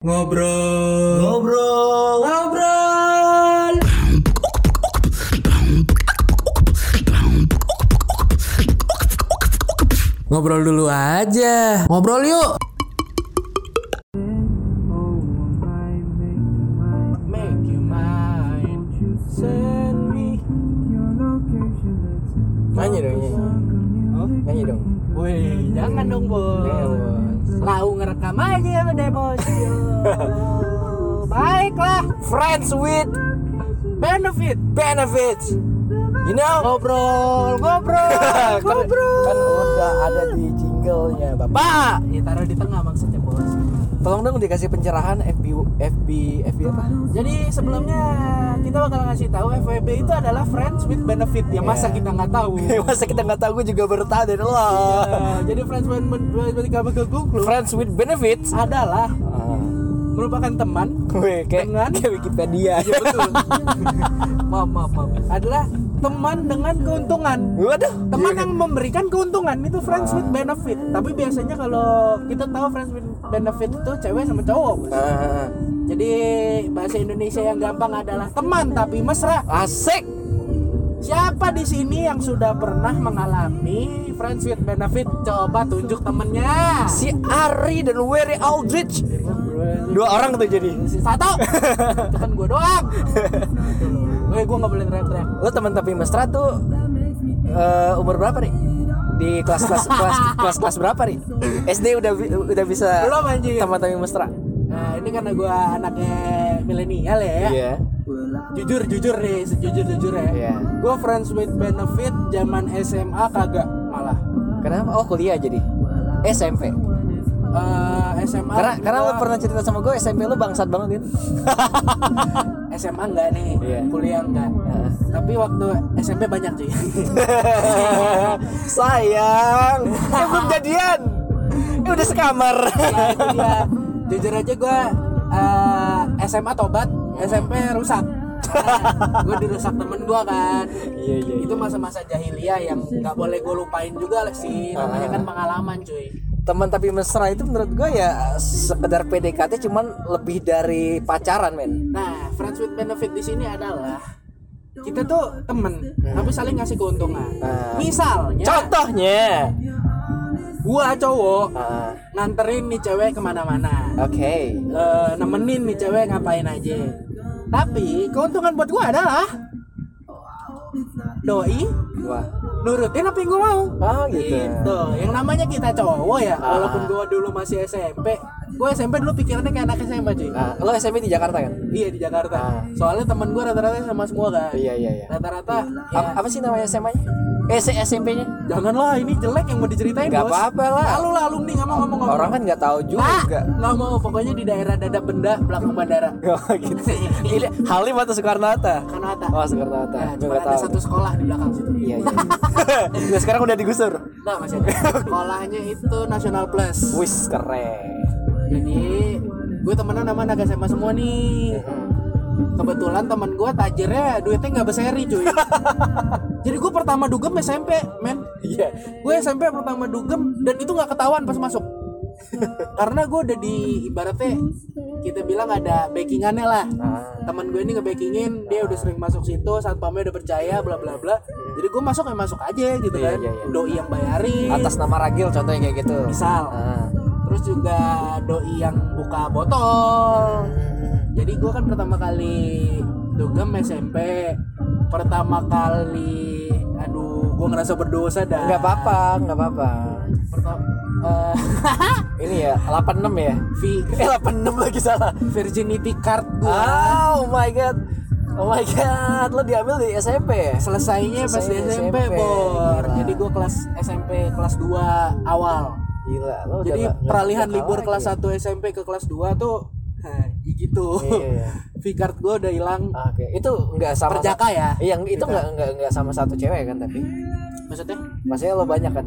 Ngobrol. Ngobrol. Ngobrol. Ngobrol dulu aja. Ngobrol yuk. Benefit. benefits. You know? Ngobrol, ngobrol, kan, ngobrol. kan udah ada di jinglenya Bapak. Ya taruh di tengah maksudnya bos. Tolong dong dikasih pencerahan FB FB FB apa? Jadi sebelumnya kita bakal ngasih tahu FWB itu adalah friends with benefit. Ya masa Iya. kita nggak tahu. Masa kita nggak tahu gue juga baru tahu dari lo. Ya, jadi friends with benefit Friends with benefits. adalah Ah. Merupakan teman kayak, Dengan- kayak Wikipedia. Ya betul. maaf, maaf, maaf. Adalah teman dengan keuntungan. Waduh. Teman iya. yang memberikan keuntungan itu friends with benefit. Tapi biasanya kalau kita tahu friends with benefit itu cewek sama cowok. Ah, Jadi bahasa Indonesia yang gampang adalah teman tapi mesra. asik. Siapa di sini yang sudah pernah mengalami friends with benefit? Coba tunjuk temennya. Si Ari dan Wery Aldrich. Dua orang tuh jadi. Satu. Itu kan gue doang. Weh, gue nggak boleh teriak-teriak. Lo teman tapi mesra tuh eh, umur berapa nih? Di kelas kelas kelas kelas kelas berapa nih? SD udah udah bisa Belum, anjing. teman tapi mesra. Nah, ini karena gue anaknya milenial ya. Iya. Jujur, jujur nih, sejujur jujur ya. Iya. Gue friends with benefit zaman SMA kagak malah. Kenapa? Oh kuliah jadi. SMP. Eh, SMA Karena karena lo pernah cerita sama gue SMP lo bangsat banget kan? SMA enggak nih, Iya. kuliah enggak. Heeh. Tapi waktu SMP banyak cuy. Sayang, eh, belum jadian. Eh udah sekamar. ya itu dia. Jujur aja gue SMA tobat, SMP rusak. gue dirusak temen gue kan. Iya iya. Itu masa-masa jahiliyah yang nggak boleh gue lupain juga sih. Namanya kan pengalaman cuy. Teman tapi mesra itu menurut gue ya sekedar PDKT cuman lebih dari pacaran men. Nah, friends with benefit di sini adalah kita tuh temen, tapi saling ngasih keuntungan. Nah. Misalnya, Contohnya. gua cowok Ah, nganterin nih cewek ke mana-mana, Oke. Eh, nemenin nih cewek ngapain aja. Tapi keuntungan buat gua adalah doi Wah. nurutin apa yang gua mau. Oh gitu. Gitu. Yang namanya kita cowok ya, Ah. walaupun gua dulu masih SMP, gua SMP dulu pikirannya kayak anak SMA cuy. Nah, lo SMP di Jakarta kan? Iya di Jakarta. Ah. Soalnya temen gua rata-rata sama semua kan. Iya iya iya. Rata-rata ya, Apa, apa sih namanya SMA-nya? Eh S- SMP-nya? janganlah ini jelek yang mau diceritain bos. apa-apa lah. Lalu lah alumni ngomong ngomong ngomong. Orang kan nggak tahu Ah, juga. nggak mau pokoknya di daerah dadap benda belakang bandara. Oh gitu. Ini Halim atau Soekarno Hatta? Karena Hatta. Oh Soekarno Hatta. Nah, Gue cuma ada tahu. satu sekolah di belakang situ. Iya iya. Nah, sekarang udah digusur. Nah, masih ada. Sekolahnya itu National Plus. Wis keren. Jadi gue temenan sama anak SMA semua nih. Kebetulan teman gue tajirnya duitnya nggak berseri cuy. Jadi gue pertama dugem SMP, men. Iya. Gue SMP pertama dugem dan itu nggak ketahuan pas masuk. Karena gue udah di ibaratnya kita bilang ada backingannya lah. Ah. Teman gue ini nge-backingin, dia udah sering masuk situ, satpamnya udah percaya, bla bla bla. Jadi gue masuk ya masuk aja gitu Iya, kan. iya, iya. Doi yang bayarin. Atas nama Ragil contohnya kayak gitu. misal. Ah. Terus juga doi yang buka botol. Jadi gue kan pertama kali dugem SMP. Pertama kali, aduh, gue ngerasa berdosa dah. Nggak apa-apa, nggak apa-apa. Pertama, eh, Ini ya 86 ya. vi- Eh 86 lagi salah. virginity card gue. Oh my god. Oh my god, lo diambil di SMP ya? Selesainya pas di SMP, SMP, Bor. gila. Jadi gue kelas SMP kelas 2 awal. Gila, lo udah Jadi nggak peralihan bakal libur kelas ya? 1 SMP ke kelas 2 tuh nah, gitu. Iya, iya. V-card gue udah hilang. Ah, Oke, itu nggak sama Perjaka ya? Iya, itu nggak nggak nggak sama satu cewek kan tapi Maksudnya? maksudnya lo banyak kan?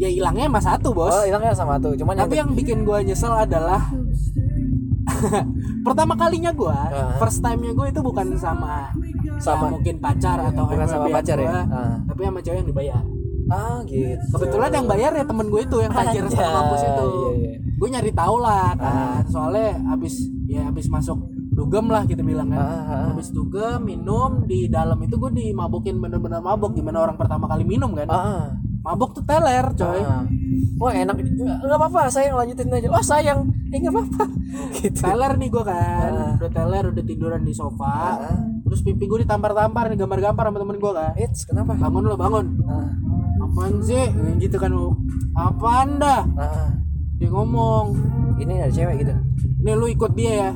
Ya hilangnya emang satu, Bos. Oh, hilangnya sama tuh. Cuman Tapi yang bikin gue nyesel adalah pertama kalinya gue, Ah. first time-nya gue itu bukan sama Sama. ya mungkin pacar atau Bukan sama pacar ya? gua, Ah. tapi sama cewek yang dibayar. Ah gitu. Kebetulan yang bayar ya temen gue itu yang tajir satu kampus itu. iya, iya. gue nyari tahu lah Ah. kan soalnya abis ya abis masuk dugem lah kita bilang kan Ah, ah. habis dugem minum di dalam itu gue dimabukin bener-bener mabuk gimana orang pertama kali minum kan Ah, mabuk tuh teler coy ah. Wah enak nggak apa-apa sayang lanjutin aja. Oh sayang, eh nggak apa-apa. Gitu. teler nih gue kan Ah. udah teler udah tiduran di sofa Ah. terus pipi gue ditampar-tampar nih gambar-gambar sama temen gue kan Eits, kenapa? bangun lo bangun Ah, apaan sih? Gitu kan apaan dah? Ah. dia ngomong. Ini ada cewek gitu. nih lu ikut dia ya.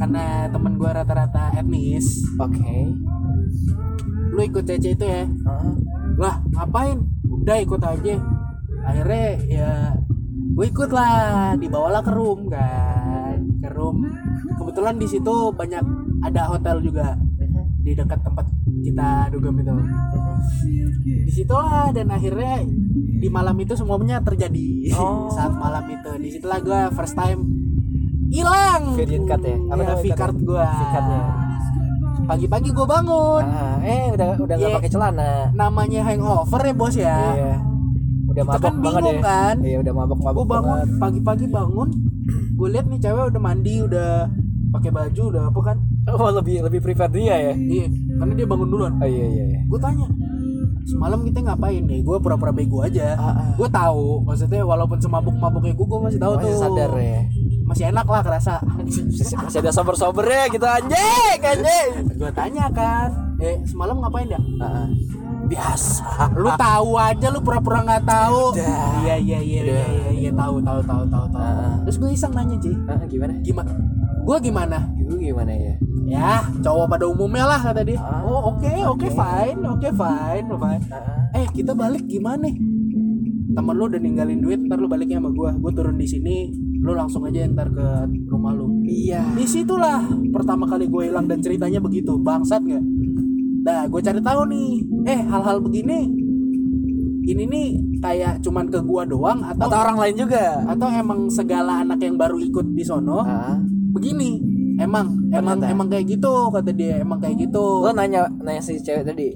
Karena temen gue rata-rata etnis. Oke. lu ikut cece itu ya. Ah. lah ngapain? Udah ikut aja. Akhirnya ya gue ikut lah. Dibawalah ke room kan. Ke room. Kebetulan di situ banyak ada hotel juga. Di dekat tempat kita dugem itu di situlah dan akhirnya di malam itu semuanya terjadi Oh. saat malam itu di situlah gue first time hilang Virgin card ya? Apa Iya, namanya V card gue pagi-pagi gue bangun Ah, eh udah udah nggak Iya. pakai celana. namanya hangover ya bos ya Iya. Udah mabok kan banget bingung ya. kan? Iya, udah mabok mabok gue bangun pagi-pagi bangun gue lihat nih cewek udah mandi udah pakai baju udah apa kan Oh, lebih lebih prefer dia ya. iya karena dia bangun duluan Oh iya iya iya. gue tanya semalam kita ngapain nih gue pura-pura bego aja Ah, ah. gue tahu maksudnya walaupun semabuk mabuknya gue gue masih tahu Masih tuh sadar ya. masih enak lah kerasa Masih, ada sober-sobernya gitu anjing, anjing. gue tanya kan eh semalam ngapain ya Ah, ah. biasa lu tahu aja lu pura-pura nggak tahu Udah. iya iya iya iya iya iya tahu tahu tahu tahu tahu Ah. terus gue iseng nanya Ci Ah, gimana? gimana gue gimana Gue gimana ya? Ya cowok pada umumnya lah kata dia. Ah, oh oke oke oke. fine oke fine fine Ah, ah. eh kita balik gimana temen lu udah ninggalin duit ntar lu baliknya sama gua. Gua turun di sini lu langsung aja ntar ke rumah lu. Iya. di situlah pertama kali gue hilang dan ceritanya begitu. Bangsat nggak? Nah gue cari tahu nih. Eh hal-hal begini. Ini nih kayak cuman ke gua doang atau Atau orang lain juga. atau emang segala anak yang baru ikut di sono? Ah. begini emang emang Ternyata. emang kayak gitu kata dia emang kayak gitu Lo nanya nanya si cewek tadi.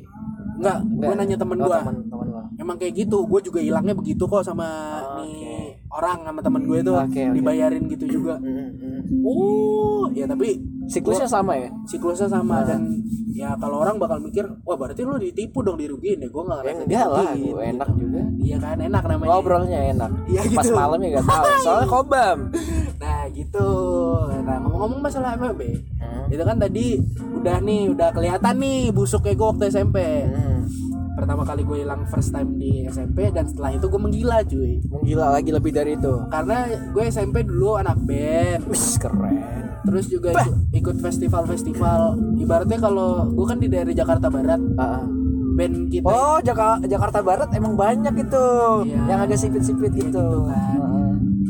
enggak gue nanya temen Oh, gua temen temen lo. emang kayak gitu gue juga hilangnya begitu kok sama Oh, nih orang sama temen gue itu Oke, oke. dibayarin gitu juga Mm, mm. oh ya tapi Siklusnya sama ya? siklusnya sama dan ya kalau orang bakal mikir wah berarti lu ditipu dong dirugiin ya gue nggak Ya ngerasa enggak lah, gue enak gitu. juga. iya kan enak namanya Ngobrolnya enak. Iya, Pas gitu. malamnya gak tahu. Soalnya kobam. nah gitu nah ngomong-ngomong masalah FWB Hmm. itu kan tadi udah nih udah kelihatan nih busuknya gue waktu SMP Hmm. pertama kali gue hilang first time di SMP dan setelah itu gue menggila cuy Menggila lagi lebih dari itu. karena gue SMP dulu anak band Wih, keren. terus juga ikut, ikut festival-festival ibaratnya kalau gue kan di daerah Jakarta Barat ah. band kita Oh, Jaka- Jakarta Barat emang banyak itu. Iya. Yang agak sipit-sipit gitu. gitu kan.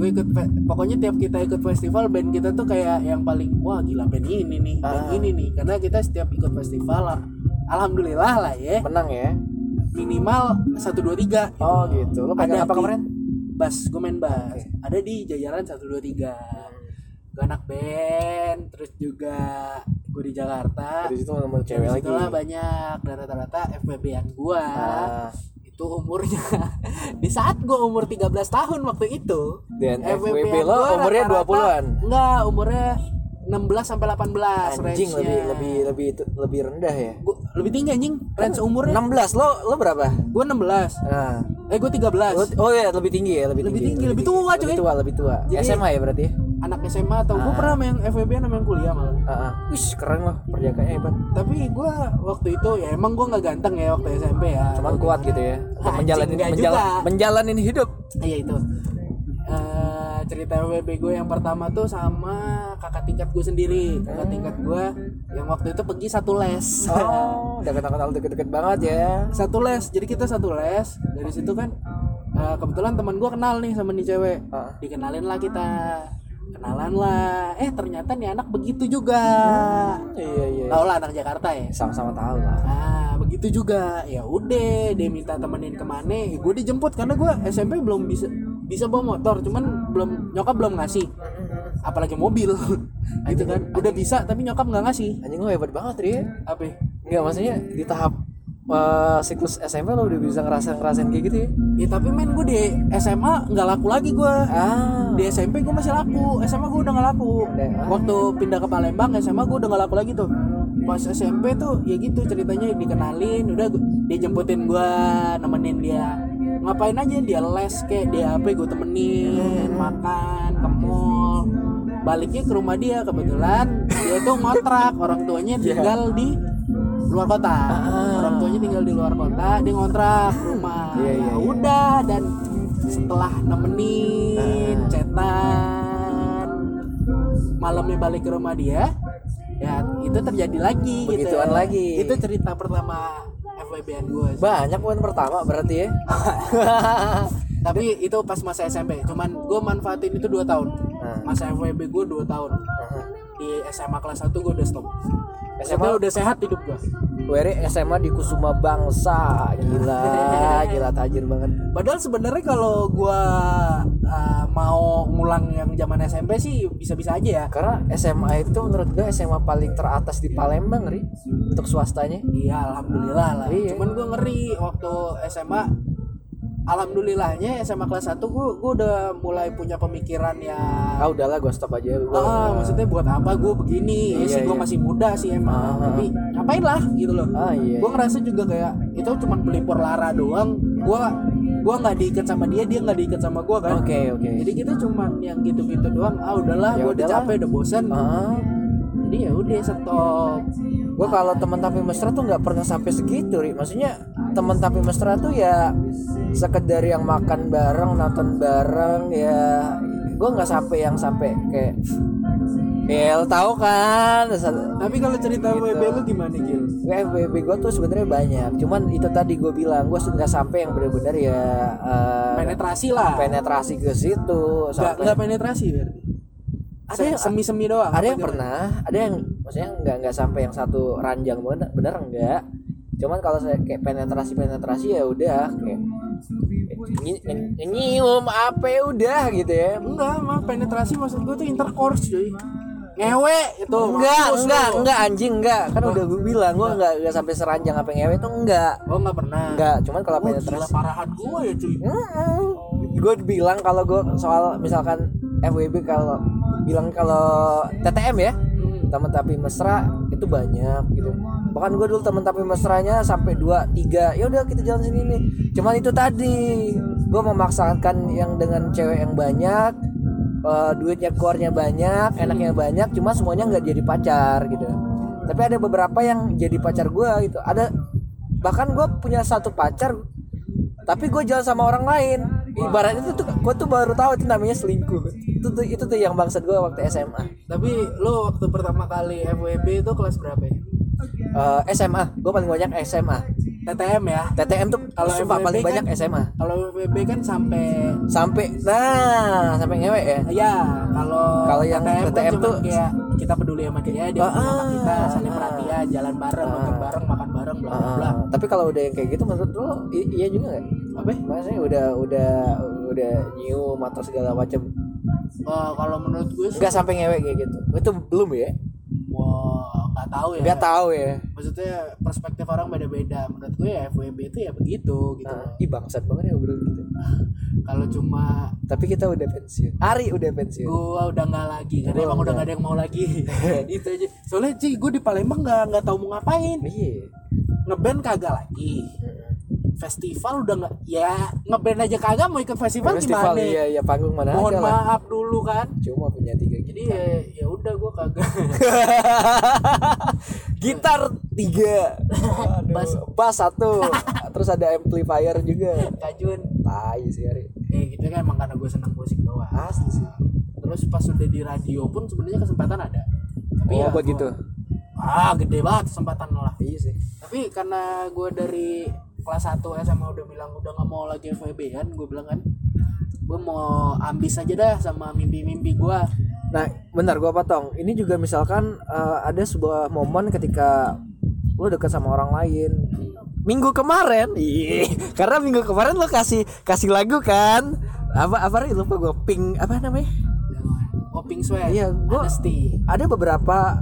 Gue ikut pokoknya tiap kita ikut festival band kita tuh kayak yang paling wah gila band ini nih band Ah. ini nih karena kita setiap ikut festival lah, alhamdulillah lah ya Menang ya. minimal satu dua tiga Oh, gitu. Lo pegang apa kemarin? bass gue main bass ada di jajaran satu dua tiga gue anak band terus juga gue di Jakarta Di situ cewek lagi. Banyak dan rata-rata FBB yang gua Ah. Itu umurnya di saat gua umur 13 tahun waktu itu Dan FWB lo umurnya rata-rata- 20-an. enggak umurnya 16 sampai 18 Anjing range-nya. lebih lebih lebih itu- lebih rendah ya. Gua- lebih tinggi anjing range umurnya 16 lo lo berapa? gua 16 Nah. eh gua 13 Lo- oh ya lebih tinggi ya lebih, Lebih tinggi, lebih tua, lebih cuy. tua lebih tua Jadi- SMA ya berarti ya? Anak SMA atau gua pernah sama yang FWB sama yang kuliah malah Ah, ah. Wih keren loh perjagaannya hebat tapi gua waktu itu ya emang gua nggak ganteng ya waktu SMP ya cuman kuat gitu ya untuk nggak menjala- menjalanin hidup Iya itu. Eh, cerita WB gue yang pertama tuh sama kakak tingkat gue sendiri. Kakak tingkat gue yang waktu itu pergi satu les. oh udah kenal-kenal deket-deket banget ya satu les. Jadi kita satu les. Dari situ kan eh, kebetulan teman gue kenal nih sama nih cewek. Ah. Dikenalin lah kita. Kenalan lah. Eh ternyata nih anak begitu juga. iya iya Tau lah anak Jakarta ya. sama-sama tahu lah. Nah begitu juga. Ya udah dia minta temenin ke mana? Gue dijemput karena gue SMP belum bisa bisa bawa motor. Cuman belum nyokap belum ngasih. Apalagi mobil. Gitu kan. Udah bisa tapi nyokap nggak ngasih. Anjing lo hebat banget Ri. Apa? Ya? Enggak maksudnya di tahap eh, siklus SMP lo udah bisa ngerasain ngerasain kayak gitu ya? Ya tapi men gue di SMA nggak laku lagi gue ah. Di SMP gue masih laku. SMA gue udah nggak laku. Waktu pindah ke Palembang SMA gue udah nggak laku lagi tuh. Pas SMP tuh ya gitu ceritanya dikenalin udah dia jemputin gue nemenin dia. Ngapain aja dia les kayak dia apa gue temenin makan ke mall. Baliknya ke rumah dia kebetulan dia tuh ngontrak orang tuanya tinggal di luar kota. Orang tuanya tinggal di luar kota dia ngontrak rumah. Iya, iya, Ya iya. udah dan setelah nemenin cetan malamnya balik ke rumah dia ya itu terjadi lagi Begituan gitu. lagi. itu cerita pertama FWB-an gue banyak poin pertama berarti ya. Tapi itu pas masa SMP cuman gue manfaatin itu dua tahun. Nah. masa FWB gue dua tahun di SMA kelas 1 gue udah stop SMA? Udah sehat hidup gue Weri SMA di Kusuma Bangsa gila gila tajir banget Padahal sebenarnya kalau gua uh, mau ngulang yang zaman SMP sih bisa-bisa aja ya. karena SMA itu menurut gue SMA paling teratas di Palembang ri untuk swastanya Iya, alhamdulillah lah. Iya. Cuman gua ngeri waktu SMA alhamdulillahnya SMA kelas 1 gua gua udah mulai punya pemikiran ya ah udahlah gue stop aja gua, Ah, maksudnya buat apa gue begini? Ya Iya, sih gue iya. masih muda sih emang, Ah. tapi ngapain lah gitu loh. ah iya Gue ngerasa juga kayak itu cuma pelipur lara doang. Gua gua nggak diikat sama dia, dia nggak diikat sama gua kan. oke oke Jadi kita cuma yang gitu-gitu doang. Ah udahlah, Ya gue udah capek, udah bosan. ah Jadi ya udah stop. Gue kalau teman tapi mesra tuh nggak pernah sampai segitu ri maksudnya teman tapi mesra tuh ya sekedar yang makan bareng nonton bareng ya gue nggak sampai yang sampai kayak ya lo tahu kan Tapi kalau cerita Gitu. WB lu gimana Gil? FBB gue tuh sebenarnya banyak cuman itu tadi gue bilang gue nggak sampai yang benar-benar ya eh, Penetrasi lah. penetrasi ke situ Nggak sampai nggak penetrasi berarti. Ada yang- semi-semi doang. ada yang gimana? pernah ada yang maksudnya nggak nggak sampai yang satu ranjang bener bener enggak cuman kalau saya kayak penetrasi penetrasi ya udah kayak nyi- nyi- nyium apa ya udah gitu ya Enggak, mah penetrasi maksud gue tuh intercourse cuy. Ngewe itu. enggak enggak enggak anjing enggak kan udah gue bilang gue enggak enggak sampai seranjang apa ngewe itu enggak Oh enggak pernah. enggak cuman kalau gila penetrasi parahan gue ya cuy. gue bilang kalau gue soal misalkan FWB kalau bilang kalau TTM ya teman tapi mesra itu banyak gitu. Bahkan gue dulu teman tapi mesranya sampai dua tiga ya udah kita jalan sini nih cuman itu tadi gue memaksakan yang dengan cewek yang banyak eh, duitnya keluarnya banyak enaknya banyak cuma semuanya nggak jadi pacar gitu. Tapi ada beberapa yang jadi pacar gue gitu. Ada bahkan gue punya satu pacar tapi gue jalan sama orang lain ibarat itu tuh gue tuh baru tahu itu namanya selingkuh. Itu tuh itu tuh yang bangsat gue waktu SMA Tapi lu waktu pertama kali FWB itu kelas berapa ya? Eh, SMA gue paling banyak SMA TTM ya. TTM tuh Kalau sumpah FWB paling kan- banyak SMA Kalau FWB kan sampai sampai nah sampai ngewe ya? Ya kalau Kalau yang TTM, kan TTM tuh- kayak kita peduli sama dia, dia peduli sama Ah, kita, saling perhatian, jalan bareng, nonton bareng, makan bareng, bla bla bla. Ah, tapi kalau udah yang kayak gitu menurut lo iya juga nggak? Apa? maksudnya udah udah udah nyium atau segala macam? Oh, kalau menurut gue sih, nggak sampai ngewe kayak gitu. Itu belum ya nggak tahu ya. nggak tahu ya. Maksudnya perspektif orang beda-beda. Menurut gue ya FWB itu ya begitu gitu. Nah, ih bangsat banget ya ngobrol gitu. Kalau cuma tapi kita udah pensiun. Ari udah pensiun. Gua udah nggak lagi. Karena Gua emang udah nggak. ada yang mau lagi. Itu aja. Soalnya sih gue di Palembang nggak nggak tahu mau ngapain. Iya. Ngeband kagak lagi festival udah nggak ya ngeband aja kagak mau ikut festival, festival gimana? iya iya panggung mana mohon lah. maaf dulu kan. Cuma punya tiga jadi ya ya udah gue kagak. Gitar tiga. Bass. bass satu. Terus ada amplifier juga. Kajun. Tai sih Ari. Eh gitu kan emang karena gue senang musik doang. Asli sih. Terus pas udah di radio pun sebenarnya kesempatan ada. Tapi oh ya buat gua- gitu? Ah gede banget kesempatan lah iya sih. Tapi karena gue dari kelas 1 SMA udah bilang udah nggak mau lagi FWB kan? Gue bilang kan gue mau ambis aja dah sama mimpi-mimpi gue nah bentar gua potong. Ini juga misalkan eh, ada sebuah momen ketika lo deket sama orang lain. Minggu kemarin ih karena minggu kemarin lo kasih kasih lagu kan? Apa apa lupa gue pink apa namanya? Oping Sweat. Iya, Honesty. ada beberapa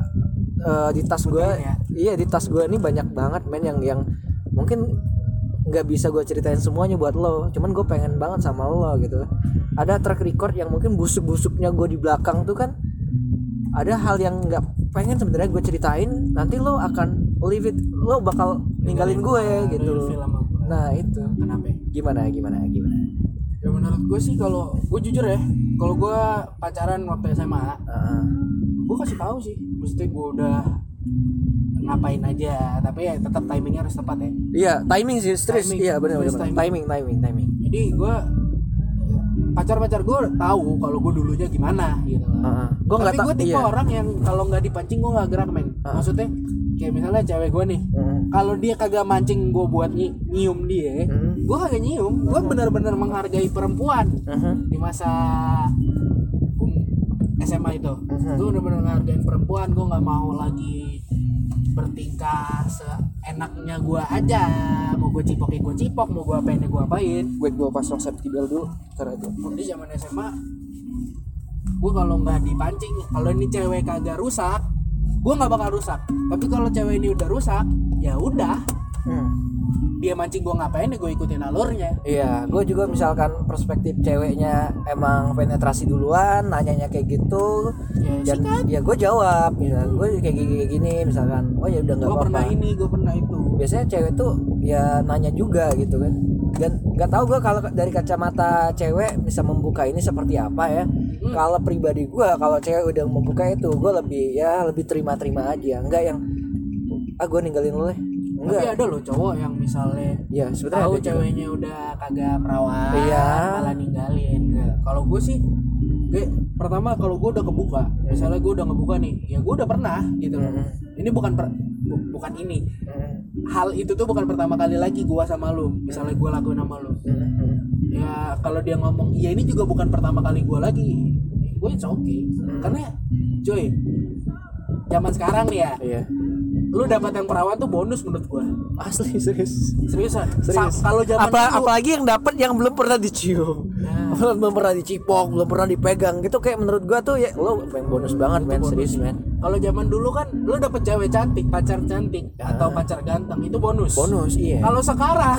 eh, di tas gue ya? iya di tas gue ini banyak banget men yang yang mungkin nggak bisa gue ceritain semuanya buat lo. Cuman gue pengen banget sama lo gitu. Ada track record yang mungkin busuk-busuknya gue di belakang tuh kan ada hal yang nggak pengen sebenarnya gue ceritain nanti lo akan leave it lo bakal ninggalin gue gitu. nah itu. Kenapa ya? gimana gimana gimana? Ya menurut gue sih kalau gue jujur ya kalau gue pacaran waktu SMA Ah, gue kasih tahu sih. Mesti gue udah ngapain aja tapi ya tetap timingnya harus tepat ya. Iya timing sih serius Timing. iya benar benar timing. timing timing timing. Jadi gue pacar-pacar gue tahu kalau gue dulunya gimana gitu. Gue nggak tapi gue tipe iya. orang yang kalau nggak dipancing gue nggak gerak men. Maksudnya kayak misalnya cewek gue nih Mm. kalau dia kagak mancing gue buat nyi- nyium dia Mm. gue kagak nyium. Gue benar-benar menghargai perempuan. Mhm. di masa um, SMA itu. Mhm. gue benar-benar menghargai perempuan gue nggak mau lagi bertingkah seenaknya gue aja. Mau gue cipok ya gue cipok. Mau gue apain ya gue apain. Gue gue pasang safety belt dulu karena itu di zaman SMA gue kalau nggak dipancing kalau ini cewek kagak rusak gue nggak bakal rusak. Tapi kalau cewek ini udah rusak ya udah. Hmm. Dia mancing gue ngapain ya gue ikutin alurnya. Iya, gue juga misalkan perspektif ceweknya emang penetrasi duluan, nanyanya kayak gitu, ya dan sikat ya gue jawab, ya gue kayak gini, kayak gini, misalkan, oh ya udah nggak gue pernah apa-apa. ini gue pernah itu. Biasanya cewek tuh ya nanya juga gitu kan, dan nggak tahu gue kalau dari kacamata cewek bisa membuka ini seperti apa ya. Hmm. Kalau pribadi gue, kalau cewek udah membuka itu, gue lebih ya lebih terima-terima aja, enggak yang ah gue ninggalin lo deh, tapi enggak. ada loh cowok yang misalnya Ya tahu ada juga. ceweknya udah kagak perawan Iya. malah ninggalin kalau gue sih gue pertama kalau gue udah kebuka misalnya gue udah ngebuka nih ya gue udah pernah gitu loh Mm-mm. ini bukan per- bu- bukan ini Mm, hal itu tuh bukan pertama kali lagi gua sama lu misalnya gua lakuin sama lu mm, mm. ya kalau dia ngomong iya ini juga bukan pertama kali gua lagi gue it's okay karena cuy zaman sekarang nih ya Iya. Lu dapat yang perawan tuh bonus menurut gua Asli serius. seriusan Serius. Kalau zaman Apa, dulu apalagi yang dapat yang belum pernah dicium. Nah. Belum, pernah dicipok, belum pernah dipegang gitu kayak menurut gua tuh ya lo yang bonus banget men, serius men. kalau zaman dulu kan lu dapet cewek cantik pacar cantik atau pacar ganteng itu bonus Bonus iya. kalau sekarang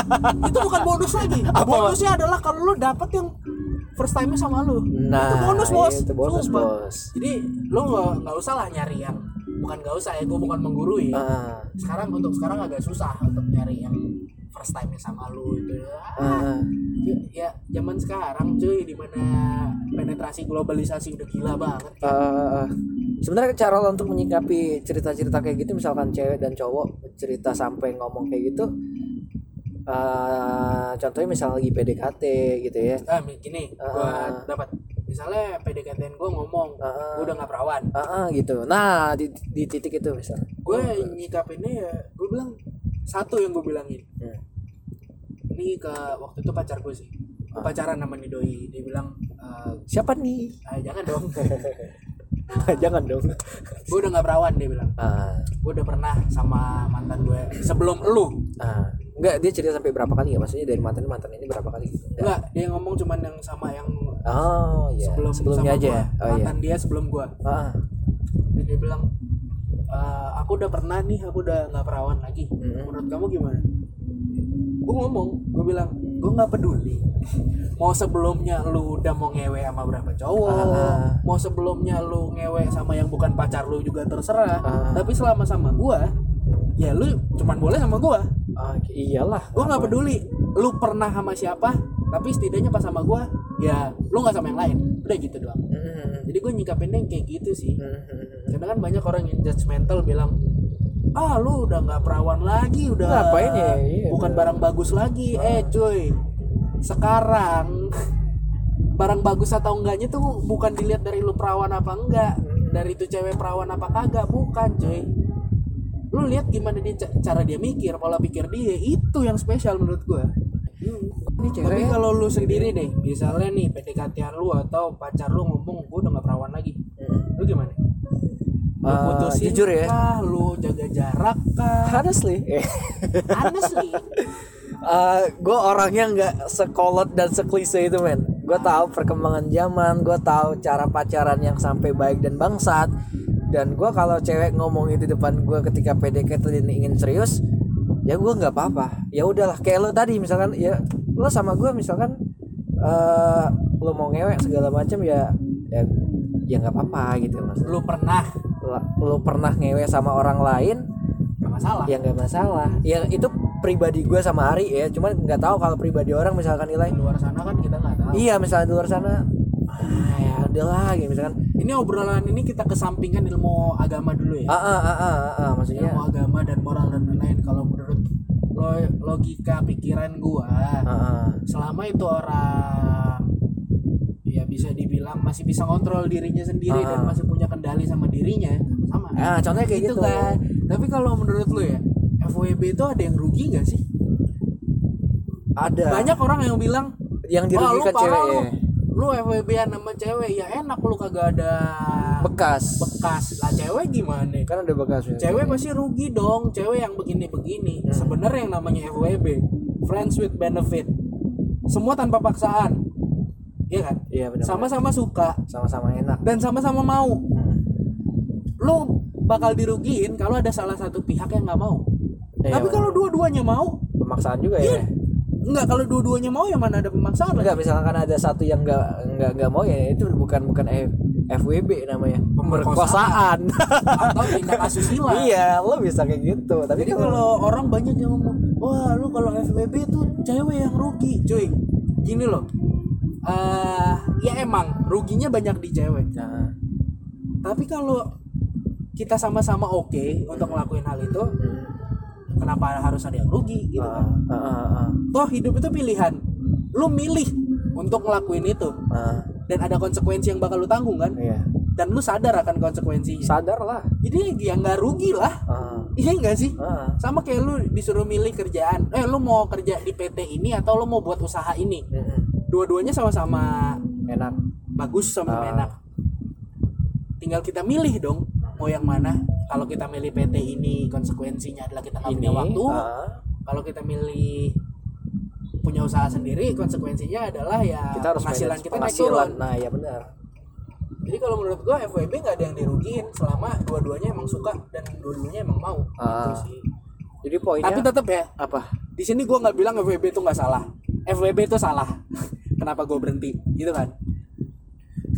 itu bukan bonus lagi Apa? bonusnya adalah kalau lu dapet yang first time sama lu Nah, itu bonus bos itu bonus, Sumpah. bos. jadi lu nggak nggak usah lah nyari yang bukan nggak usah ya gue bukan menggurui. Ah, sekarang untuk sekarang agak susah untuk nyari yang first time sama lu itu ah, ya, ya zaman sekarang cuy di mana penetrasi globalisasi udah gila banget ah. sebenarnya cara lo untuk menyikapi cerita-cerita kayak gitu misalkan cewek dan cowok cerita sampai ngomong kayak gitu eh contohnya misalnya lagi PDKT gitu ya. Ah gini gua Ah. dapat misalnya PDKT gue ngomong Ah. gue udah nggak perawan. Ah, ah, gitu. Nah di, di titik itu misalnya gue nyikapinnya ya gue bilang satu yang gue bilangin. Hmm. ini ke waktu itu pacar gue sih. Ah. Gua pacaran sama nih doi. Dia bilang "Eh, siapa nih ah, jangan dong. Jangan dong. Gue udah nggak perawan dia bilang. Ah, gue udah pernah sama mantan gue sebelum lu. Ah. Enggak dia cerita sampai berapa kali ya maksudnya dari mantan mantan ini berapa kali gitu? Enggak enggak dia ngomong cuman yang sama yang oh iya. sebelum sebelumnya aja gua. ya? Oh iya. Mantan dia sebelum gue ah, Jadi dia bilang "Eh, aku udah pernah nih aku udah nggak perawan lagi. Mm-mm. menurut kamu gimana? Gue ngomong gue bilang gue nggak peduli. Mau sebelumnya lu udah mau ngewe sama berapa cowok Ah. mau sebelumnya lu ngewe sama yang bukan pacar lu juga terserah. Ah. tapi selama sama gua ya lu cuman boleh sama gua ah, iyalah gua nggak peduli. Lu pernah sama siapa tapi setidaknya pas sama gua ya lu nggak sama yang lain. Udah gitu doang. Mm, jadi gue nyikapinnya kayak gitu sih. Mm, mm, mm. karena kan banyak orang yang judgmental bilang ah lu udah nggak perawan lagi udah Ngapain ya? Iya, bukan bener. barang bagus lagi. Eh cuy. Sekarang barang bagus atau enggaknya tuh bukan dilihat dari lu perawan apa enggak dari itu cewek perawan apa kagak bukan cuy lu lihat gimana dia ca- cara dia mikir pola pikir dia itu yang spesial menurut gua. Ini tapi cewek kalau lu sendiri deh misalnya nih PDKT lu atau pacar lu ngomong gua udah nggak perawan lagi. Mm. lu gimana? Lu Eh, putusin jujur ya. kah? lu jaga jarak kah? Honestly. Honestly. Gue orangnya nggak sekolot dan seklise itu men. Gue tahu perkembangan zaman gue tahu cara pacaran yang sampai baik dan bangsat dan gue kalau cewek ngomong itu depan gue ketika PDKT dan ingin serius ya gue nggak apa-apa. Ya udahlah kayak lo tadi misalkan ya lo sama gue misalkan eh lo mau ngewek segala macam ya ya ya nggak apa-apa gitu mas. Lu pernah. Lo, lo pernah ngewek sama orang lain gak masalah. ya nggak masalah. Ya itu pribadi gue sama Ari ya. Cuman nggak tahu kalau pribadi orang misalkan nilai di luar sana kan kita nggak tahu. Iya misalnya di luar sana ah, ya udahlah gitu misalkan ini obrolan ini kita kesampingkan ilmu agama dulu ya ah ah ah ah, ah, ah, maksudnya ilmu agama dan moral dan lain-lain kalau menurut lo- logika pikiran gua ah, ah. selama itu orang ya bisa dibilang masih bisa kontrol dirinya sendiri dan Ah. masih punya kendali sama dirinya sama Ah, contohnya kayak gitu. kan tapi kalau menurut lo ya FWB itu ada yang rugi gak sih ada banyak orang yang bilang yang Wah, lu dirugikan parah cewek lu. ya. Lu FWB-an sama cewek ya enak lu kagak ada bekas bekas. Lah cewek gimana? kan ada bekas ya. Cewek pasti rugi dong. Cewek yang begini-begini. Hmm. Sebenarnya yang namanya FWB, friends with benefit. Semua tanpa paksaan. Iya kan? iya benar Sama-sama suka sama-sama enak dan sama-sama mau. Hmm. Lu bakal dirugiin kalau ada salah satu pihak yang nggak mau. Iya, Tapi kalau dua-duanya mau, pemaksaan juga ya enggak kalau dua-duanya mau ya mana ada pemaksaan lagi. enggak misalkan ada satu yang enggak enggak enggak mau ya itu bukan bukan F- FWB namanya Pemerkosaan. Atau tindak asusila. iya lo bisa kayak gitu tapi Jadi kalau orang banyak yang ngomong, wah lu kalau FWB tuh cewek yang rugi, cuy. Gini loh, eh ya emang ruginya banyak di cewek. nah, Tapi kalau kita sama-sama oke untuk ngelakuin hal itu, kenapa harus ada yang rugi gitu ah, kan? ah, ah, ah, Toh hidup itu pilihan. Lu milih untuk ngelakuin itu ah, dan ada konsekuensi yang bakal lu tanggung kan? iya Dan lu sadar akan konsekuensinya. sadar lah Jadi ya nggak rugi lah. ah, Iya enggak sih? ah, sama kayak lu disuruh milih kerjaan eh lu mau kerja di PT ini atau lu mau buat usaha ini mm-mm. dua-duanya sama-sama enak bagus sama Ah. enak tinggal kita milih dong mau yang mana? Kalau kita milih PT ini konsekuensinya adalah kita nggak punya waktu. ah, kalau kita milih punya usaha sendiri konsekuensinya adalah ya kita harus penghasilan kita naik penghasilan. turun. Nah ya benar. Jadi kalau menurut gua FWB nggak ada yang dirugiin selama dua-duanya emang suka dan dua-duanya emang mau. Ah. gitu sih. Jadi poinnya tapi tetap ya apa? di sini gue nggak bilang FWB itu nggak salah. FWB itu salah. Kenapa gue berhenti? Gitu kan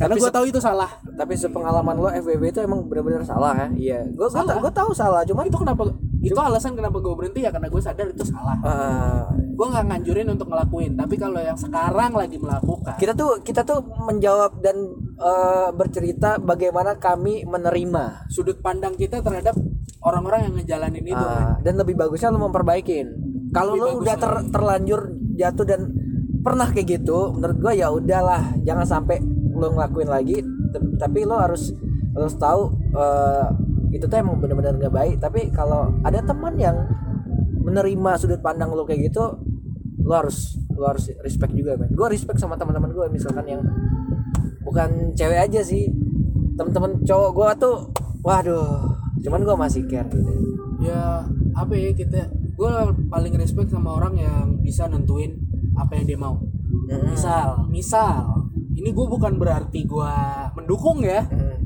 karena gue tahu itu salah. Tapi sepengalaman lo FWB itu emang benar-benar salah ya. Iya. Gue Salah. gue tahu salah cuman itu kenapa itu alasan kenapa gue berhenti ya karena gue sadar itu salah. Ah, gue nggak nganjurin untuk ngelakuin tapi kalau yang sekarang lagi melakukan kita tuh kita tuh menjawab dan eh, bercerita bagaimana kami menerima. Sudut pandang kita terhadap orang-orang yang ngejalanin itu kan. Ah, dan lebih bagusnya lo memperbaikin. Kalau lo udah ter- terlanjur jatuh dan pernah kayak gitu menurut gua ya udahlah jangan sampai lo ngelakuin lagi tapi lo harus harus tahu eh, itu tuh emang benar-benar nggak baik. Tapi kalau ada teman yang menerima sudut pandang lo kayak gitu lo harus lo harus respect juga men. Gue respect sama teman-teman gue misalkan yang bukan cewek aja sih. Teman-teman cowok gue tuh waduh cuman gue masih care gitu. Ya apa ya kita gue paling respect sama orang yang bisa nentuin apa yang dia mau. Mm. misal misal ini gue bukan berarti gue mendukung ya Mm.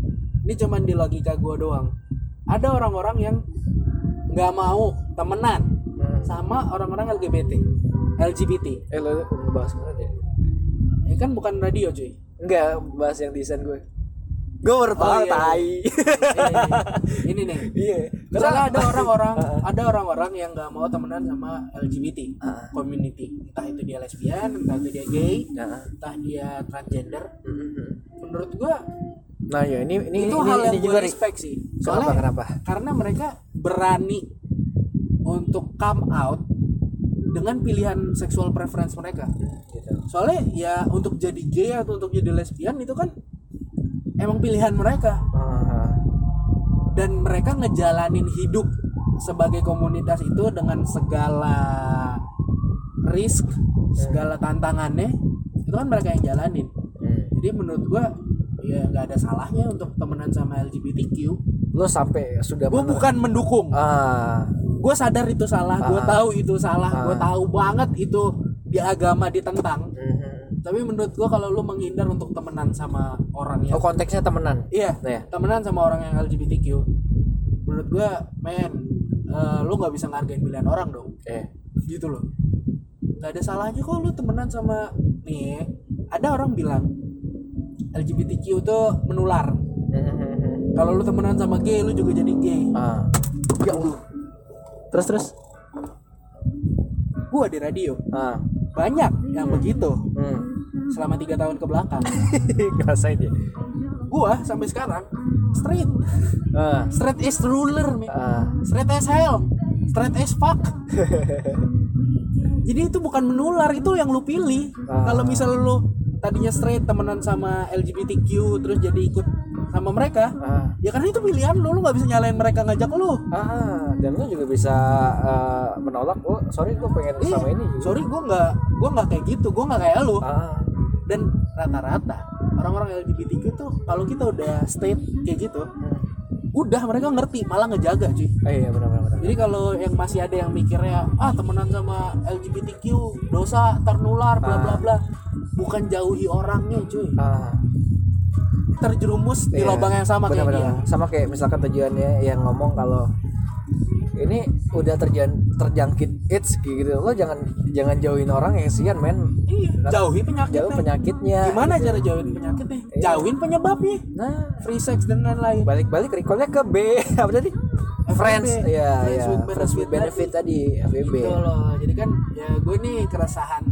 ini cuman di logika gue doang ada orang-orang yang nggak mau temenan Mm. sama orang-orang LGBT LGBT Eh lo bahas mana deh? ini kan bukan radio cuy Enggak, bahas yang desain gue. Gue baru tahu Oh, iya, tai. ini, ini nih Iya. misalnya ada orang-orang ada orang-orang yang nggak mau temenan sama LGBT Ah. community entah itu dia lesbian entah itu dia gay Nah, entah dia transgender mm-mm. menurut gua nah ya ini ini itu ini, hal yang ini gue juga nih. respect sih Kenapa soalnya kenapa? karena mereka berani untuk come out dengan pilihan seksual preference mereka Gitu. soalnya ya untuk jadi gay atau untuk jadi lesbian itu kan emang pilihan mereka. Dan mereka ngejalanin hidup sebagai komunitas itu dengan segala risk segala tantangannya itu kan mereka yang jalanin. Hmm. jadi menurut gua ya nggak ada salahnya untuk temenan sama LGBTQ Lo sampai sudah gue bukan mendukung. Ah, gue sadar itu salah gue Ah. tahu itu salah gue Ah. tahu banget itu di agama ditentang. Mhm. Tapi menurut gue kalau lu menghindar untuk temenan sama orang yang Oh konteksnya temenan. iya Nah, ya. temenan sama orang yang LGBTQ menurut gue men eh, lu nggak bisa ngargain pilihan orang dong. Eh. Gitu loh. Nggak ada salahnya kok lu temenan sama nih ada orang bilang LGBTQ tuh menular. Kalau lu temenan sama gay lu juga jadi gay. Ah. Ya Allah. Terus terus? Gua di radio. Ah. Banyak yang begitu. Hmm. Selama tiga tahun ke belakang. Ngerasain ya gua sampai sekarang straight ah. Straight as ruler nih ah. Straight as hell. Straight as fuck. Jadi itu bukan menular itu yang lu pilih. Ah. kalau misal lu tadinya straight temenan sama LGBTQ terus jadi ikut sama mereka ah. ya karena itu pilihan lu lu nggak bisa nyalain mereka ngajak lu. Ah dan lu juga bisa eh, menolak oh sorry gue pengen Iya, sama ini juga. sorry gua nggak gua nggak kayak gitu gua nggak kayak lu. Ah dan rata-rata orang-orang LGBTQ tuh kalau kita udah state kayak gitu udah mereka ngerti malah ngejaga cuy. Eh, iya benar benar. Jadi kalau yang masih ada yang mikirnya ah temenan sama LGBTQ dosa ternular bla bla bla, bukan jauhi orangnya cuy, ah. Terjerumus di Iya, lubang yang sama kayak dia. sama kayak misalkan tujuannya yang ngomong kalau ini udah terjan terjangkit AIDS gitu. Lo jangan jangan jauhin orang yang kesian men. Iya, jauhi penyakitnya. jauh penyakitnya. Gimana cara jauhin penyakitnya? Jauhin penyebabnya. nah. Free sex dan lain-lain. balik-balik recallnya ke B. Apa tadi? Friends. Ya ya friends with benefit tadi. FWB Gitu loh. Jadi kan ya gue nih keresahan.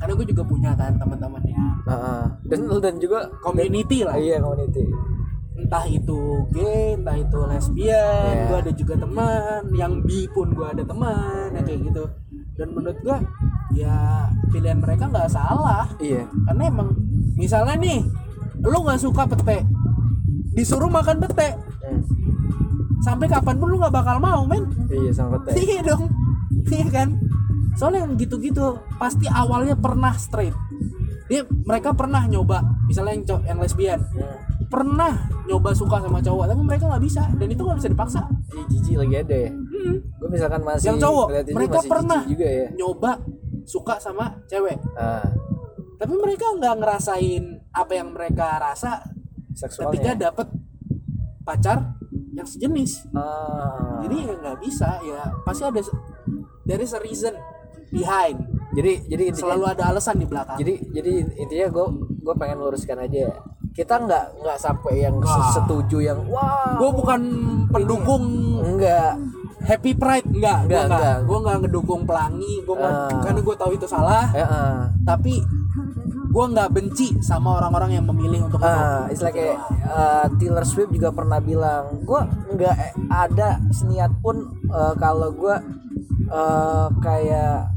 Karena gue juga punya kan teman-temannya Heeh. dan dan juga community lah. iya community entah itu gay, entah itu lesbian, Iya. gue ada juga teman, yang bi pun gue ada teman, yang kayak gitu. Dan menurut gue ya pilihan mereka nggak salah, iya karena emang misalnya nih, lu nggak suka pete, disuruh makan pete, Hmm. sampai kapan pun lu nggak bakal mau, men. iya sama betul Iya dong, iya kan? Soalnya yang gitu-gitu pasti awalnya pernah straight. Dia mereka pernah nyoba, misalnya yang yang lesbian, Hmm. Pernah nyoba suka sama cowok tapi mereka nggak bisa. Dan itu nggak bisa dipaksa. Ih, jijik lagi ada ya? Hmm. gue misalkan masih yang cowok mereka masih pernah juga ya? nyoba suka sama cewek. Ah. Tapi mereka nggak ngerasain apa yang mereka rasa seksualnya. ketika dapet pacar yang sejenis. Ah. Jadi ya nggak bisa ya pasti ada there is a reason behind. Jadi jadi intinya, selalu ada alasan di belakang. Jadi jadi intinya gue gue pengen luruskan aja kita nggak nggak sampai yang Wah. setuju yang wah gue bukan pendukung enggak happy pride enggak gue Enggak, enggak enggak. gue nggak ngedukung pelangi gue nggak Ah. karena gue tahu itu salah ya ah. tapi gue nggak benci sama orang-orang yang memilih untuk itu. Ah, istilah kayak uh, Taylor Swift juga pernah bilang, gue nggak ada seniat pun uh, kalau gue uh, kayak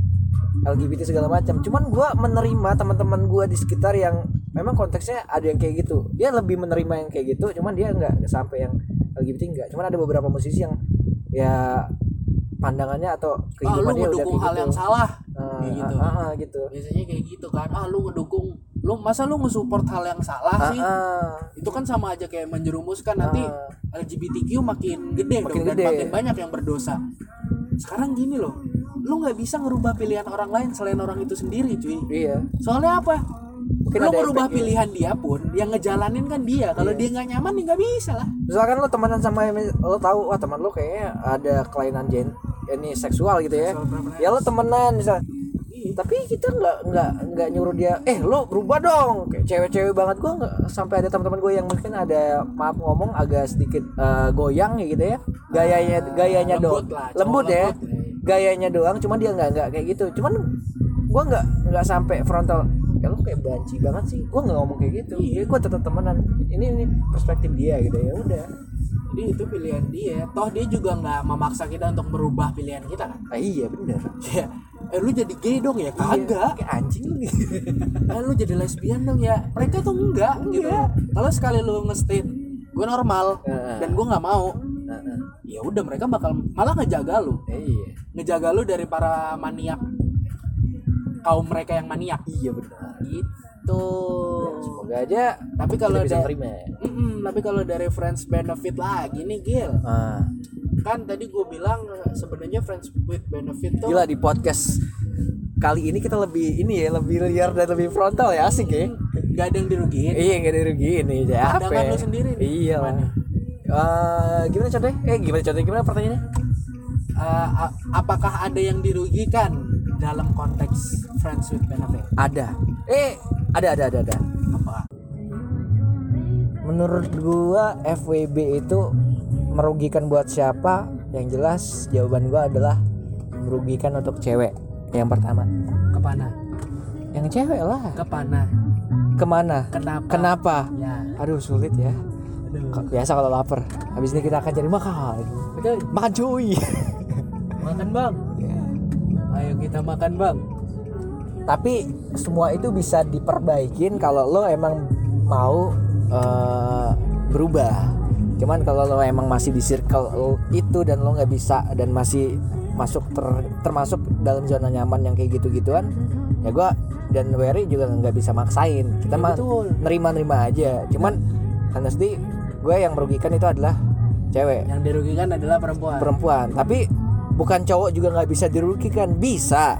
LGBT segala macam. Cuman gue menerima teman-teman gue di sekitar yang memang konteksnya ada yang kayak gitu. Dia lebih menerima yang kayak gitu, cuman dia nggak sampai yang LGBT enggak. Cuman ada beberapa musisi yang ya pandangannya atau ah lu dia udah kayak hal gitu. yang salah Ah, kayak gitu ah, ah, gitu. biasanya kayak gitu kan ah lu ngedukung lu masa lu nge-support hal yang salah Ah, sih ah. itu kan sama aja kayak menjerumuskan nanti Ah. LGBTQ makin gede Makin dong dan gede. makin banyak yang berdosa sekarang gini loh lu nggak bisa ngerubah pilihan orang lain selain orang itu sendiri cuy. Iya. soalnya apa? Mungkin lu ngerubah pilihan dia pun yang ngejalanin kan dia. Kalau Iya. dia nggak nyaman ya nggak bisa lah. Misalkan lo temenan sama lo tahu wah teman lo kayaknya ada kelainan gen ini seksual gitu ya. Seksual ya lo temenan misal. Iya. tapi kita nggak nggak nggak nyuruh dia eh lo berubah dong. Kayak cewek-cewek banget gua nggak sampai ada teman-teman gue yang mungkin ada maaf ngomong agak sedikit eh, goyang ya gitu ya. Gayanya gayanya Ah, lembut lah, cowok lembut ya. lembut, ya. Gayanya doang cuman dia nggak nggak kayak gitu. Cuman gua nggak nggak sampai frontal. Ya lo kayak banci banget sih. Gua nggak ngomong kayak gitu. Iya. ya gua tetap temenan. Ini ini perspektif dia gitu ya udah. Jadi itu pilihan dia. Toh dia juga nggak memaksa kita untuk merubah pilihan kita kan? Ah, iya bener. Ya eh lu jadi gay dong ya? Kagak. kayak anjing lu. Eh lu jadi lesbian dong ya? Mereka tuh enggak gitu. Kalau sekali lu nge-state gue normal Heeh. dan gue nggak mau Heeh. ya udah mereka bakal malah ngejaga lu. Iya. Ngejaga lu dari para maniak. Kaum mereka yang maniak. Iya benar. Gitu. Semoga aja tapi kalau bisa terima Mm-mm, tapi kalau dari friends benefit lagi nih Gil. Ah. kan tadi gue bilang eh, sebenarnya friends with benefit tuh gila di podcast kali ini kita lebih ini ya lebih liar dan lebih frontal ya asik ya. Nggak ada yang dirugiin. Iya nggak ada rugiin nih ya apa ya? lu sendiri nih, iya. lah Eh, gimana contohnya? Eh gimana contohnya? Gimana pertanyaannya? A- apakah ada yang dirugikan dalam konteks friends with benefit? Ada. Eh ada ada ada ada. Apa? Menurut gua FWB itu merugikan buat siapa? Yang jelas jawaban gua adalah merugikan untuk cewek yang pertama. Kepana yang cewek lah. Kepana ke mana? Kenapa? Kenapa? Ya. Aduh sulit ya biasa kalau lapar habis ini kita akan cari makan. Betul makan cuy. Makan bang. Ayo kita makan bang. Tapi semua itu bisa diperbaikin kalau lo emang mau eh, berubah. Cuman kalau lo emang masih di circle itu dan lo nggak bisa dan masih masuk ter- termasuk dalam zona nyaman yang kayak gitu-gituan ya gua dan Wery juga nggak bisa maksain. Kita Ya, mah nerima-nerima aja. Cuman honestly gue yang merugikan itu adalah cewek yang dirugikan adalah perempuan perempuan tapi bukan cowok juga nggak bisa dirugikan bisa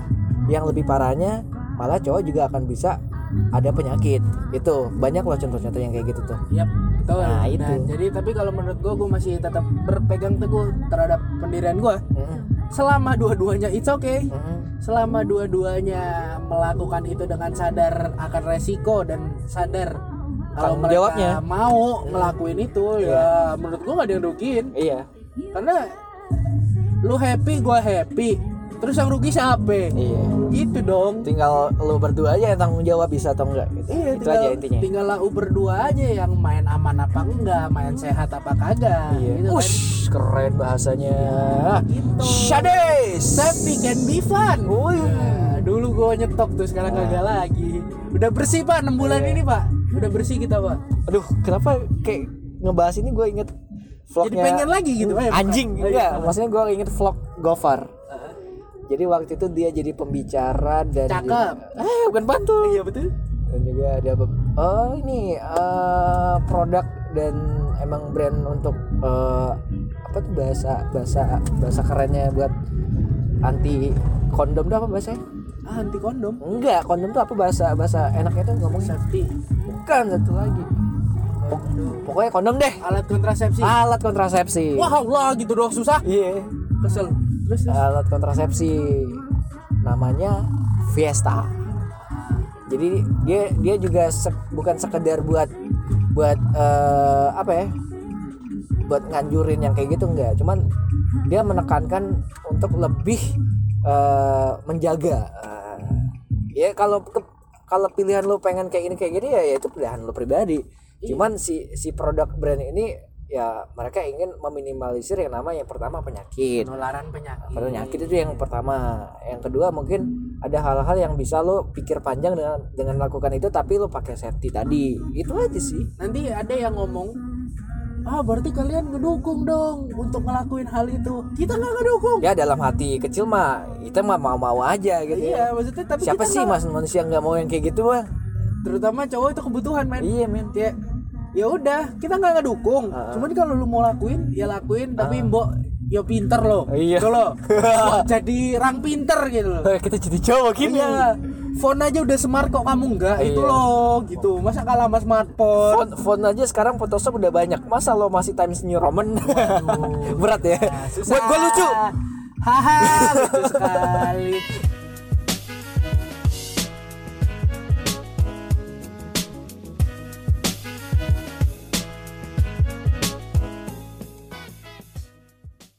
yang lebih parahnya malah cowok juga akan bisa ada penyakit itu banyak loh contoh-contoh yang kayak gitu tuh Yap, betul. Nah, itu. jadi tapi kalau menurut gua gua masih tetap berpegang teguh terhadap pendirian gua. Mm-mm, Selama dua-duanya it's okay. mm-mm. Selama dua-duanya melakukan itu dengan sadar akan resiko dan sadar kalau mereka jawabnya. mau ngelakuin itu ya menurut gua gak ada yang rugiin iya karena lu happy gua happy terus yang rugi siapa iya gitu dong tinggal lu berdua aja yang tanggung jawab bisa atau enggak gitu. Iya, itu tinggal, aja intinya tinggal lau berdua aja yang main aman apa enggak, main sehat apa kagak. iya Gitu kan. Ush, keren bahasanya Gitu. Shades Safety can be fun. Wih. Nah, dulu gua nyetok tuh sekarang kagak lagi. Udah bersih pak 6 bulan Iya. ini pak. Udah bersih kita pak. aduh kenapa kayak ngebahas ini gue inget Jadi vlognya pengen lagi gitu pak. anjing Oh, iya. enggak maksudnya gue inget vlog Gofar jadi waktu itu dia jadi pembicara dan Cakep. eh bukan bantu Iya betul. dan juga ada be- oh ini eh, produk dan emang brand untuk eh, apa tuh bahasa bahasa bahasa kerennya buat anti kondom tuh apa bahasanya Ah, anti kondom. enggak kondom tuh apa bahasa bahasa enaknya tuh ngomongnya Safety. bukan satu lagi Pok- pokoknya kondom deh Alat kontrasepsi. alat kontrasepsi Wah Allah gitu doang susah. iya Kesel. Terus terus. alat kontrasepsi namanya Fiesta jadi dia dia juga sek- bukan sekedar buat buat eh, apa ya buat nganjurin yang kayak gitu enggak cuman dia menekankan untuk lebih eh, menjaga. Eh, ya kalau kalau pilihan lu pengen kayak ini kayak gini ya, ya itu pilihan lu pribadi. Cuman si si produk brand ini ya mereka ingin meminimalisir yang nama yang pertama penyakit. Penularan penyakit. penyakit itu yang pertama. Yang kedua mungkin ada hal-hal yang bisa lo pikir panjang dengan dengan melakukan itu tapi lo pakai safety tadi. Itu aja sih. Nanti ada yang ngomong ah berarti kalian ngedukung dong untuk ngelakuin hal itu. Kita nggak ngedukung. Ya dalam hati kecil mah kita mah mau-mau aja gitu iya ya maksudnya tapi siapa sih mas manusia nggak mau yang kayak gitu bang? Terutama cowok itu kebutuhan men. Iya men. Ya ya udah kita nggak ngedukung. Cuman kalau lu mau lakuin ya lakuin. Tapi mbok ya pinter loh. Iya. Loh Mbok jadi rang pinter gitu loh. Kita jadi cowok gini. Iya phone aja udah smart kok kamu enggak? Itu Iya. loh gitu. Masa kalah sama smartphone? Font, font aja sekarang Photoshop udah banyak. Masa lo masih Times New Roman? Berat ya. Nah, susah. buat gue lucu. Haha lucu sekali